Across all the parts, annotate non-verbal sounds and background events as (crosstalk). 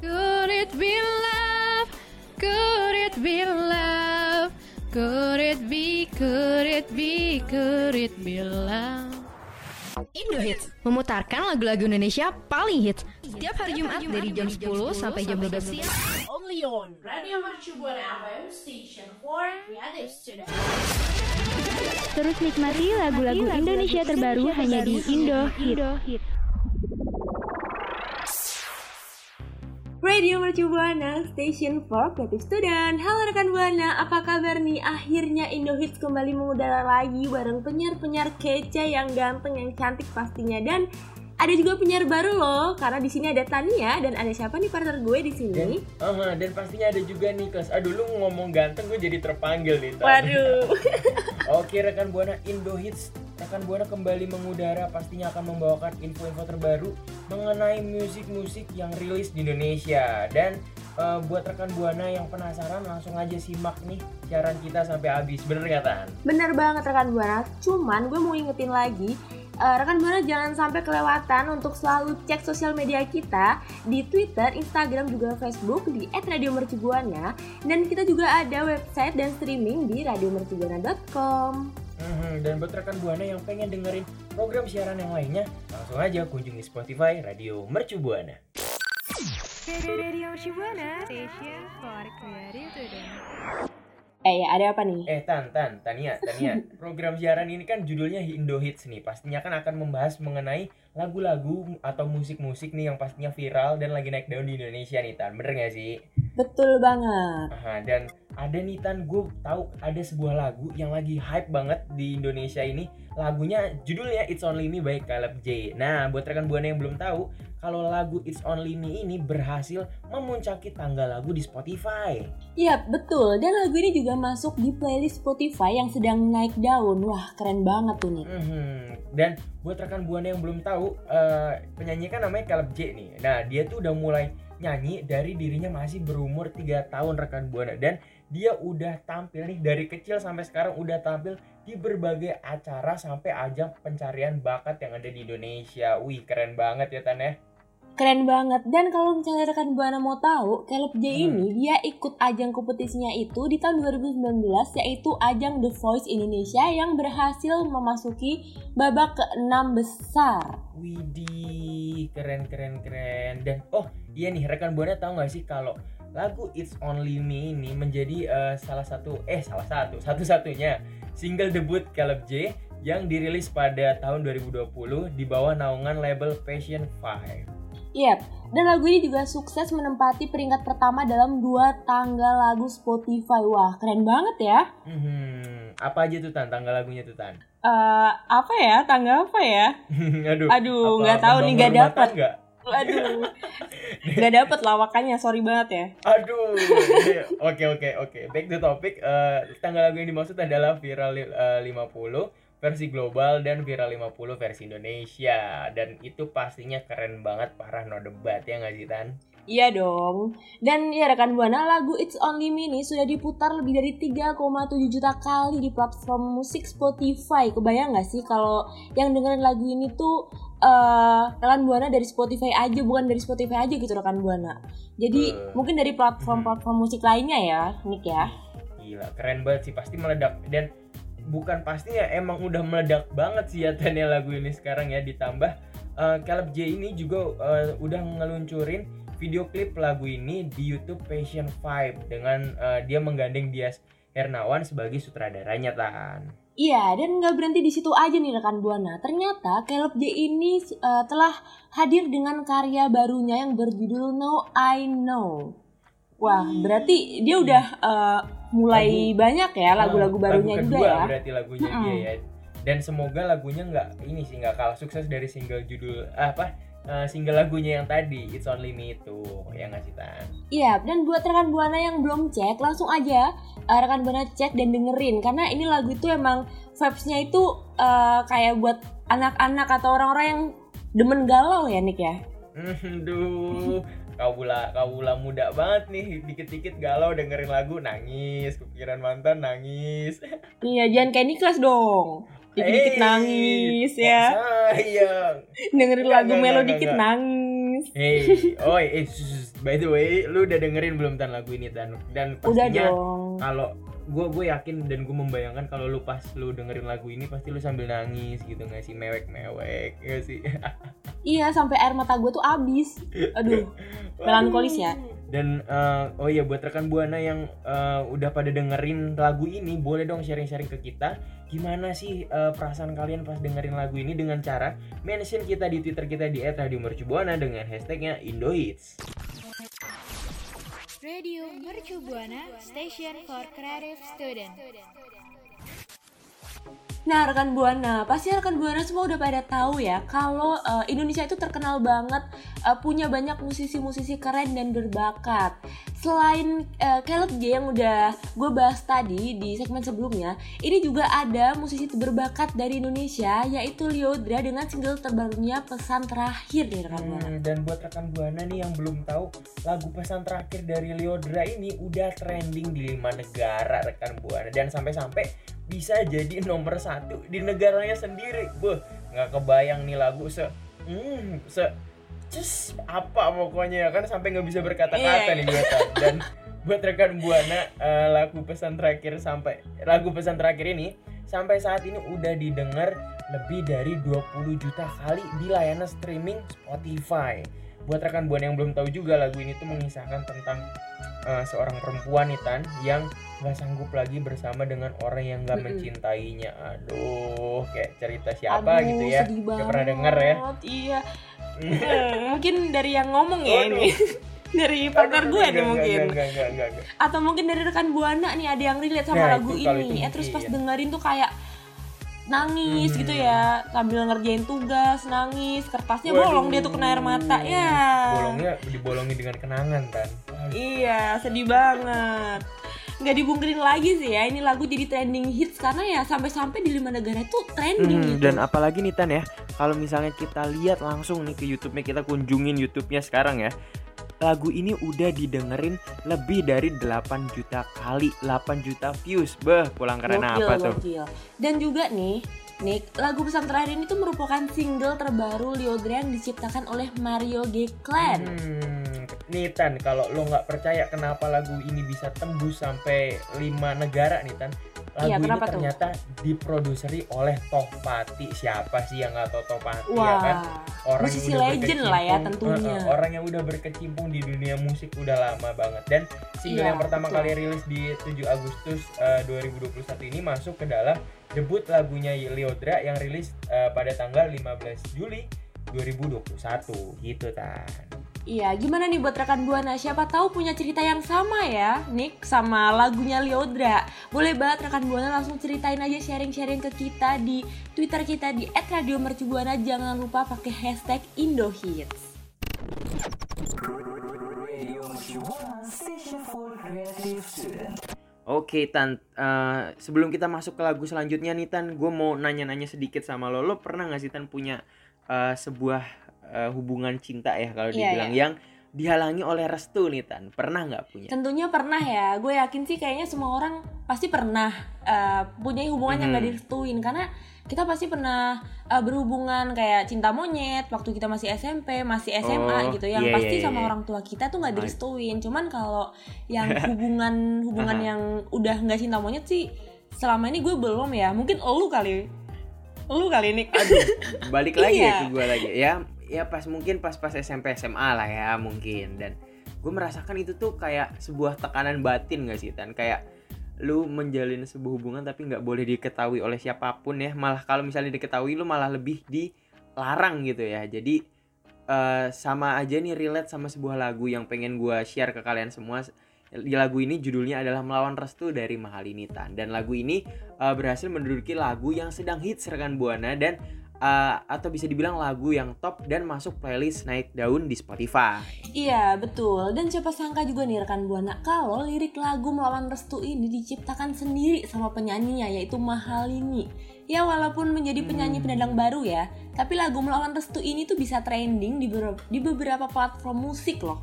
Could it be love? Could it be love? Could it be, could it be, could it be love? Indo Hits memutarkan lagu-lagu Indonesia paling hits setiap hari Jumat dari jam 10 sampai jam 12 siang. only on Radio Mercu Buana FM Station for Creative Student Terus nikmati lagu-lagu Indonesia terbaru hanya di Indo Hit. Radio Mercu Buana, Station for Creative Student. Halo rekan Buana, apa kabar nih? Akhirnya Indo Hits kembali mengudara lagi bareng penyiar-penyiar kece yang ganteng, yang cantik pastinya dan ada juga penyiar baru loh, karena di sini ada Tania dan ada siapa nih partner gue di sini? Dan, aha, dan pastinya ada juga Niklas. Aduh lu ngomong ganteng gue jadi terpanggil nih. Tan. Waduh. (laughs) Oke rekan buana Indo Hits. Rekan buana kembali mengudara pastinya akan membawakan info-info terbaru mengenai musik-musik yang rilis di Indonesia. Dan eh, buat rekan buana yang penasaran langsung aja simak nih siaran kita sampai habis. Bener nggak Tan? Bener banget rekan Buana, cuman gue mau ingetin lagi eh, rekan Buana jangan sampai kelewatan untuk selalu cek sosial media kita di Twitter, Instagram, juga Facebook di @radiomercubuana dan kita juga ada website dan streaming di radiomercubuana.com. Mhm, Dan buat rekan buana yang pengen dengerin program siaran yang lainnya, langsung aja kunjungi Spotify Radio Mercu Buana. Radio Shibuana, Station for Creative. Eh, ada apa nih? Eh Tan, Tan, Tania, Tania. (laughs) Program siaran ini kan judulnya Indo Hits nih. Pastinya kan akan membahas mengenai lagu-lagu atau musik-musik nih yang pastinya viral dan lagi naik daun di Indonesia nih Tan. Bener gak sih? Betul banget. Aha, dan ada nih Tan, gue tahu ada sebuah lagu yang lagi hype banget di Indonesia ini. Lagunya judulnya It's Only Me by Caleb J. Nah, buat rekan buana yang belum tahu, kalau lagu It's Only Me ini berhasil memuncaki tangga lagu di Spotify. Iya, betul. Dan lagu ini juga masuk di playlist Spotify yang sedang naik daun. Wah, keren banget tuh nih. Mhm. Dan buat rekan buana yang belum tahu, eh, penyanyi kan namanya Caleb J nih. Nah, dia tuh udah mulai nyanyi dari dirinya masih berumur 3 tahun rekan buana dan dia udah tampil nih dari kecil sampai sekarang udah tampil di berbagai acara sampai ajang pencarian bakat yang ada di Indonesia. Wih, keren banget ya Tan ya. Keren banget. Dan kalau misalnya rekan Buana mau tahu, Caleb J Hmm. ini dia ikut ajang kompetisinya itu di tahun 2019 yaitu ajang The Voice Indonesia yang berhasil memasuki babak ke-6 besar. Widih, keren keren keren. Dan oh iya nih rekan buana tahu nggak sih kalau lagu It's Only Me ini menjadi eh, salah satu eh salah satu satu-satunya single debut Caleb J yang dirilis pada tahun 2020 di bawah naungan label Passion 5. Yap, dan lagu ini juga sukses menempati peringkat pertama dalam dua tanggal lagu Spotify. Wah, keren banget ya. Hmm, apa aja tuh Tan tanggal lagunya tuh Tan? Eh, apa ya? Tanggal apa ya? (laughs) Aduh. Aduh, apa nggak tahu nih, nggak rumah dapet. tangga? Aduh, (laughs) nggak dapet lawakannya. Sorry banget ya. Aduh. Oke oke oke. Back to topic. Eh, tanggal lagu yang dimaksud adalah viral eh, 50 versi global dan viral 50 versi Indonesia. Dan itu pastinya keren banget parah no debat ya nggak sih Tan? Iya dong. Dan ya rekan Buana, lagu It's Only Me ini sudah diputar lebih dari 3,7 juta kali di platform musik Spotify. Kebayang nggak sih kalau yang dengerin lagu ini tuh eh rekan Buana dari Spotify aja, bukan dari Spotify aja gitu rekan Buana. Jadi Betul. mungkin dari platform-platform musik lainnya ya, Nick ya. Gila, keren banget sih pasti meledak dan bukan pastinya emang udah meledak banget sih ya (laughs) Tan ya lagu ini sekarang ya ditambah eh, Caleb J ini juga eh, udah ngeluncurin video klip lagu ini di YouTube Passion 5 dengan eh, dia menggandeng Dias Hernawan sebagai sutradaranya Tan. Iya, dan nggak berhenti di situ aja nih rekan Buana. Ternyata Caleb J ini eh, telah hadir dengan karya barunya yang berjudul No I Know. Wah, berarti dia udah eh, mulai banyak ya lagu-lagu Oh, barunya lagu juga ya. berarti lagunya Mm-mm. dia ya. Dan semoga lagunya nggak ini sih nggak kalah sukses dari single judul ah, apa eh, single lagunya yang tadi It's Only Me itu ya nggak sih Tan? Iya, dan buat rekan buana yang belum cek, langsung aja uh, rekan buana cek dan dengerin karena ini lagu itu emang vibes-nya itu uh, kayak buat anak-anak atau orang-orang yang demen galau ya Nick ya. (laughs) Duh, kaula kaula muda banget nih, dikit-dikit galau dengerin lagu nangis, kepikiran mantan nangis. (laughs) Iya, jangan kayak Niklas dong. Dikit-dikit Hey, nangis kok ya. Sayang. Dengerin Enggak, lagu enggak, melo enggak, dikit nangis. Hey, oi, eh, by the way, lu udah dengerin belum tan lagu ini tan? Dan Udah pastinya kalau gue gue yakin dan gue membayangkan kalau lu pas lu dengerin lagu ini pasti lu sambil nangis gitu nggak sih mewek mewek ya sih (laughs) Iya, sampai air mata gue tuh abis. Aduh, melankolis ya. dan eh, oh iya buat rekan buana yang eh, udah pada dengerin lagu ini boleh dong sharing-sharing ke kita gimana sih eh, perasaan kalian pas dengerin lagu ini dengan cara mention kita di twitter kita di @radiomercubuana dengan hashtagnya Indohits. Radio Mercu Buana Station for Creative Student. Nah, rekan Buana, pasti rekan Buana semua udah pada tahu ya kalau eh, Indonesia itu terkenal banget eh, punya banyak musisi-musisi keren dan berbakat. Selain eh, Caleb J yang udah gue bahas tadi di segmen sebelumnya, ini juga ada musisi berbakat dari Indonesia yaitu Liodra dengan single terbarunya Pesan Terakhir nih rekan Buana. Hmm, dan buat rekan buana nih yang belum tahu lagu pesan terakhir dari Liodra ini udah trending di lima negara rekan buana dan sampai-sampai bisa jadi nomor satu di negaranya sendiri. Beuh, nggak kebayang nih lagu se hmm, se cus apa pokoknya ya kan sampai nggak bisa berkata-kata Iya. nih gue Tan. dan buat rekan buana eh, lagu pesan terakhir sampai lagu pesan terakhir ini sampai saat ini udah didengar lebih dari 20 juta kali di layanan streaming Spotify. Buat rekan buana yang belum tahu juga lagu ini tuh mengisahkan tentang eh, seorang perempuan nih Tan yang nggak sanggup lagi bersama dengan orang yang nggak mencintainya. Aduh, kayak cerita siapa Aduh, gitu ya? Gak pernah denger ya? Iya. Hmm, (laughs) mungkin dari yang ngomong ya Waduh. ini. (laughs) dari partner Aduh, gue nih mungkin. enggak, enggak, enggak, enggak. atau mungkin dari rekan buana nih ada yang relate sama Nah, lagu itu ini itu eh terus pas mungkin. dengerin tuh kayak nangis Hmm. gitu ya sambil ngerjain tugas nangis kertasnya Waduh. bolong dia tuh kena air mata ya Bolongnya dibolongin dengan kenangan Tan. iya sedih banget nggak dibungkirin lagi sih ya ini lagu jadi trending hits karena ya sampai-sampai di lima negara itu trending Hmm, gitu dan apalagi nih Tan ya, kalau misalnya kita lihat langsung nih ke YouTube-nya kita kunjungin YouTube-nya sekarang ya. Lagu ini udah didengerin lebih dari 8 juta kali, 8 juta views. Beh, pulang keren Gokil, apa tuh? gokil. Dan juga nih, Nick, lagu pesan terakhir ini tuh merupakan single terbaru Liodra yang diciptakan oleh Mario G. Clan. Hmm, nih Tan, kalau lo nggak percaya kenapa lagu ini bisa tembus sampai 5 negara nih Tan. Lagu Iya, ini kenapa tuh? ternyata diproduseri oleh Tohpati. Siapa sih yang nggak tahu Tohpati Wah, ya kan? Orang yang musisi udah legend lah ya tentunya. Eh, eh, orang yang udah berkecimpung di dunia musik udah lama banget dan single Iya, yang pertama betul. kali rilis di 7 Agustus eh, 2021 ini masuk ke dalam debut lagunya Liodra yang rilis eh, pada tanggal 15 Juli 2021 gitu tan. Iya, gimana nih buat rekan Buana? Siapa tahu punya cerita yang sama ya, Nick, sama lagunya Liodra. Boleh banget rekan Buana langsung ceritain aja sharing-sharing ke kita di Twitter kita di @radiomercubuana. Jangan lupa pakai hashtag Indohits. Oke Tan, eh, sebelum kita masuk ke lagu selanjutnya nih Tan, gue mau nanya-nanya sedikit sama lo. Lo pernah gak sih Tan punya eh, sebuah eh, hubungan cinta ya kalau Iya, dibilang yang dihalangi oleh restu nih Tan? Pernah nggak punya? Tentunya pernah ya. Gue yakin sih kayaknya semua orang pasti pernah eh, punya hubungan yang gak direstuin karena kita pasti pernah eh, berhubungan kayak cinta monyet waktu kita masih SMP, masih SMA Oh, gitu yang iya, pasti iya, sama iya. orang tua kita tuh nggak direstuin. Cuman kalau yang (laughs) hubungan hubungan yang udah nggak cinta monyet sih selama ini gue belum ya. Mungkin lu kali. Lu kali nih. Aduh, (laughs) balik lagi ya Iya. ke gue lagi ya. Ya pas mungkin pas pas SMP SMA lah ya mungkin. Dan gue merasakan itu tuh kayak sebuah tekanan batin gak sih Tan? Kayak lu menjalin sebuah hubungan tapi nggak boleh diketahui oleh siapa pun ya. Malah kalau misalnya diketahui lu malah lebih dilarang gitu ya. Jadi eh, sama aja nih relate sama sebuah lagu yang pengen gua share ke kalian semua. Di lagu ini judulnya adalah melawan restu dari Mahalini Tan. Dan lagu ini eh, berhasil menduduki lagu yang sedang hits rekan buana dan uh, atau bisa dibilang lagu yang top dan masuk playlist naik daun di Spotify. Iya betul dan siapa sangka juga nih rekan buana kalau lirik lagu melawan restu ini diciptakan sendiri sama penyanyinya yaitu Mahalini. Ya walaupun menjadi penyanyi Hmm. pendatang baru ya, tapi lagu melawan restu ini tuh bisa trending di, ber- di beberapa platform musik loh.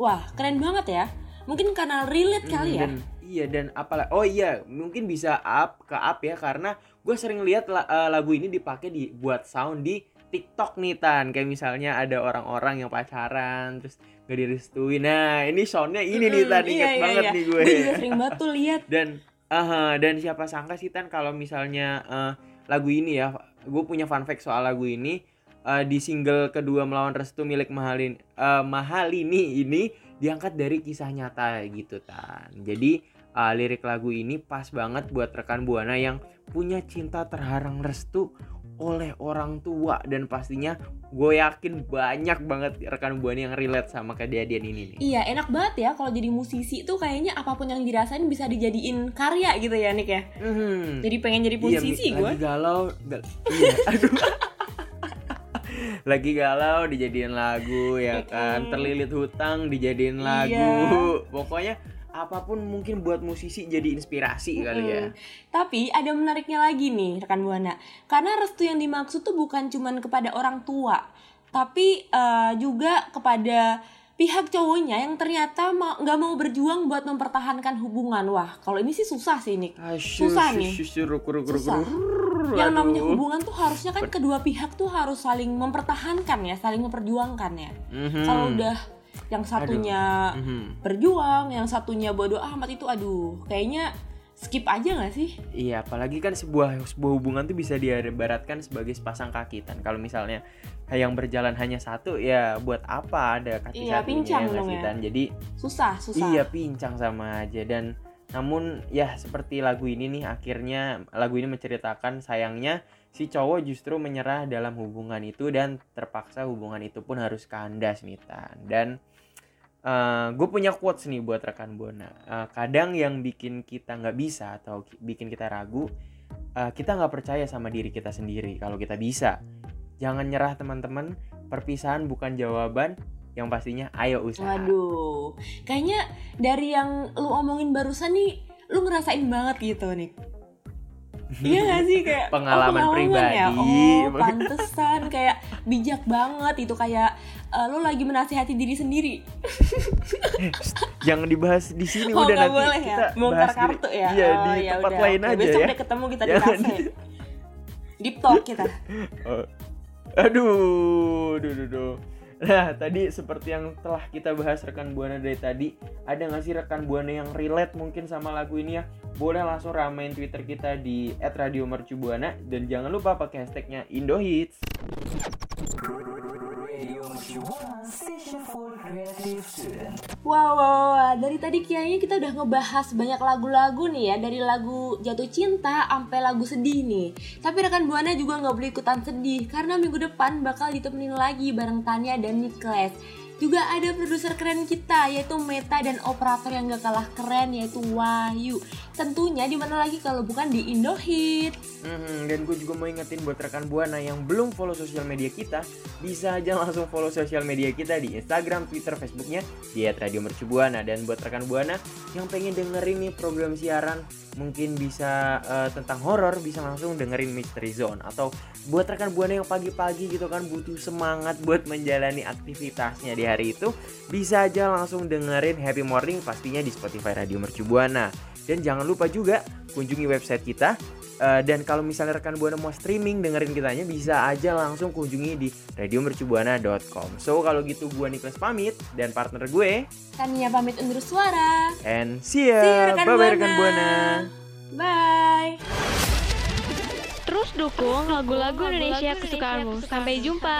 Wah keren banget ya. Mungkin karena relate kali ya. Hmm, Dan, iya dan apalah oh iya mungkin bisa up ke up ya karena gue sering lihat uh, lagu ini dipakai di buat sound di TikTok nih tan. Kayak misalnya ada orang-orang yang pacaran terus gak direstuin. Nah ini soundnya ini nih tan. Mm, inget iya, iya, banget iya. nih gue. Gue sering banget tuh lihat. dan aha, dan siapa sangka sih tan kalau misalnya eh, lagu ini ya gue punya fun fact soal lagu ini. Eh, di single kedua melawan restu milik Mahalin eh, Mahalini ini diangkat dari kisah nyata gitu tan. Jadi eh, lirik lagu ini pas banget buat rekan buana yang punya cinta terharang restu oleh orang tua dan pastinya gue yakin banyak banget rekan buana yang relate sama kejadian ini nih Iya enak banget ya kalau jadi musisi tuh kayaknya apa pun yang dirasain bisa dijadiin karya gitu ya Nick ya. Mhm. Jadi pengen jadi Iya, musisi gue. lagi galau gal- iya, (laughs) aduh lagi galau dijadiin lagu ya kan terlilit hutang dijadiin lagu Iya. pokoknya apa pun mungkin buat musisi jadi inspirasi kali ya Mm. Tapi ada menariknya lagi nih rekan buana. Karena restu yang dimaksud tuh bukan cuman kepada orang tua, tapi eh, juga kepada pihak cowoknya yang ternyata mau nggak mau berjuang buat mempertahankan hubungan. Wah, kalau ini sih susah sih Nick. Susah nih. Susah. Yang namanya hubungan tuh harusnya kan kedua pihak tuh harus saling mempertahankan ya, saling memperjuangkan ya. Mhm. Kalau udah yang satunya Mhm. berjuang, yang satunya bodoh amat itu aduh, kayaknya skip aja gak sih? Iya, apalagi kan sebuah sebuah hubungan tuh bisa diibaratkan sebagai sepasang kaki kan. Kalau misalnya yang berjalan hanya satu, ya buat apa ada kaki Iya, satunya pincang ya sih, ya. Jadi Susah, susah. Iya, pincang sama aja dan namun ya seperti lagu ini nih akhirnya lagu ini menceritakan sayangnya si cowok justru menyerah dalam hubungan itu dan terpaksa hubungan itu pun harus kandas nih Tan. Dan gue punya quotes nih buat rekan Bona. Eh, kadang yang bikin kita nggak bisa atau ki- bikin kita ragu, eh, kita nggak percaya sama diri kita sendiri kalau kita bisa. Jangan nyerah teman-teman. Perpisahan bukan jawaban. Yang pastinya ayo usaha. Waduh, kayaknya dari yang lu omongin barusan nih, lu ngerasain banget gitu nih. Iya gak sih kayak oh, Pengalaman ya? pribadi. Oh, pantesan kayak bijak banget itu kayak eh, lu lagi menasihati diri sendiri. (laughs) Jangan dibahas di sini oh, udah nanti boleh kita ya, bongkar kartu ya. Iya oh, di ya tempat udah. lain Oke, aja Besok ya. deh ketemu kita di kafe. Deep talk kita. (laughs) Oh. Aduh, duh, duh, duh. Nah, tadi seperti yang telah kita bahas rekan Buana dari tadi, ada nggak sih rekan Buana yang relate mungkin sama lagu ini ya? Boleh langsung ramein Twitter kita di @radiomercubuana dan jangan lupa pakai hashtagnya Indohits. Wow, wow, wow, dari tadi kayaknya kita udah ngebahas banyak lagu-lagu nih ya. Dari lagu jatuh cinta sampai lagu sedih nih. Tapi rekan Buana juga nggak boleh ikutan sedih Karena minggu depan bakal ditemenin lagi bareng Tania dan Niklas juga ada produser keren kita yaitu Meta dan operator yang gak kalah keren yaitu Wahyu Tentunya di mana lagi kalau bukan di Indohit Mhm, dan gue juga mau ingetin buat rekan Buana yang belum follow sosial media kita, bisa aja langsung follow sosial media kita di Instagram, Twitter, Facebooknya di @radiomercubuana. Dan buat rekan Buana yang pengen dengerin nih program siaran, mungkin bisa eh, tentang horor, bisa langsung dengerin Mystery Zone. Atau buat rekan Buana yang pagi-pagi gitu kan butuh semangat buat menjalani aktivitasnya di hari itu, bisa aja langsung dengerin Happy Morning pastinya di Spotify Radio Mercubuana. Dan jangan lupa juga kunjungi website kita Uh, dan kalau misalnya rekan Buana mau streaming dengerin kitanya bisa aja langsung kunjungi di radiomercubuana.com. So kalau gitu gue Niklas pamit dan partner gue Tania pamit undur suara and see ya. See you, rekan Bye bye Buana. rekan Buana. Bye Terus dukung lagu-lagu Indonesia kesukaanmu. Sampai jumpa.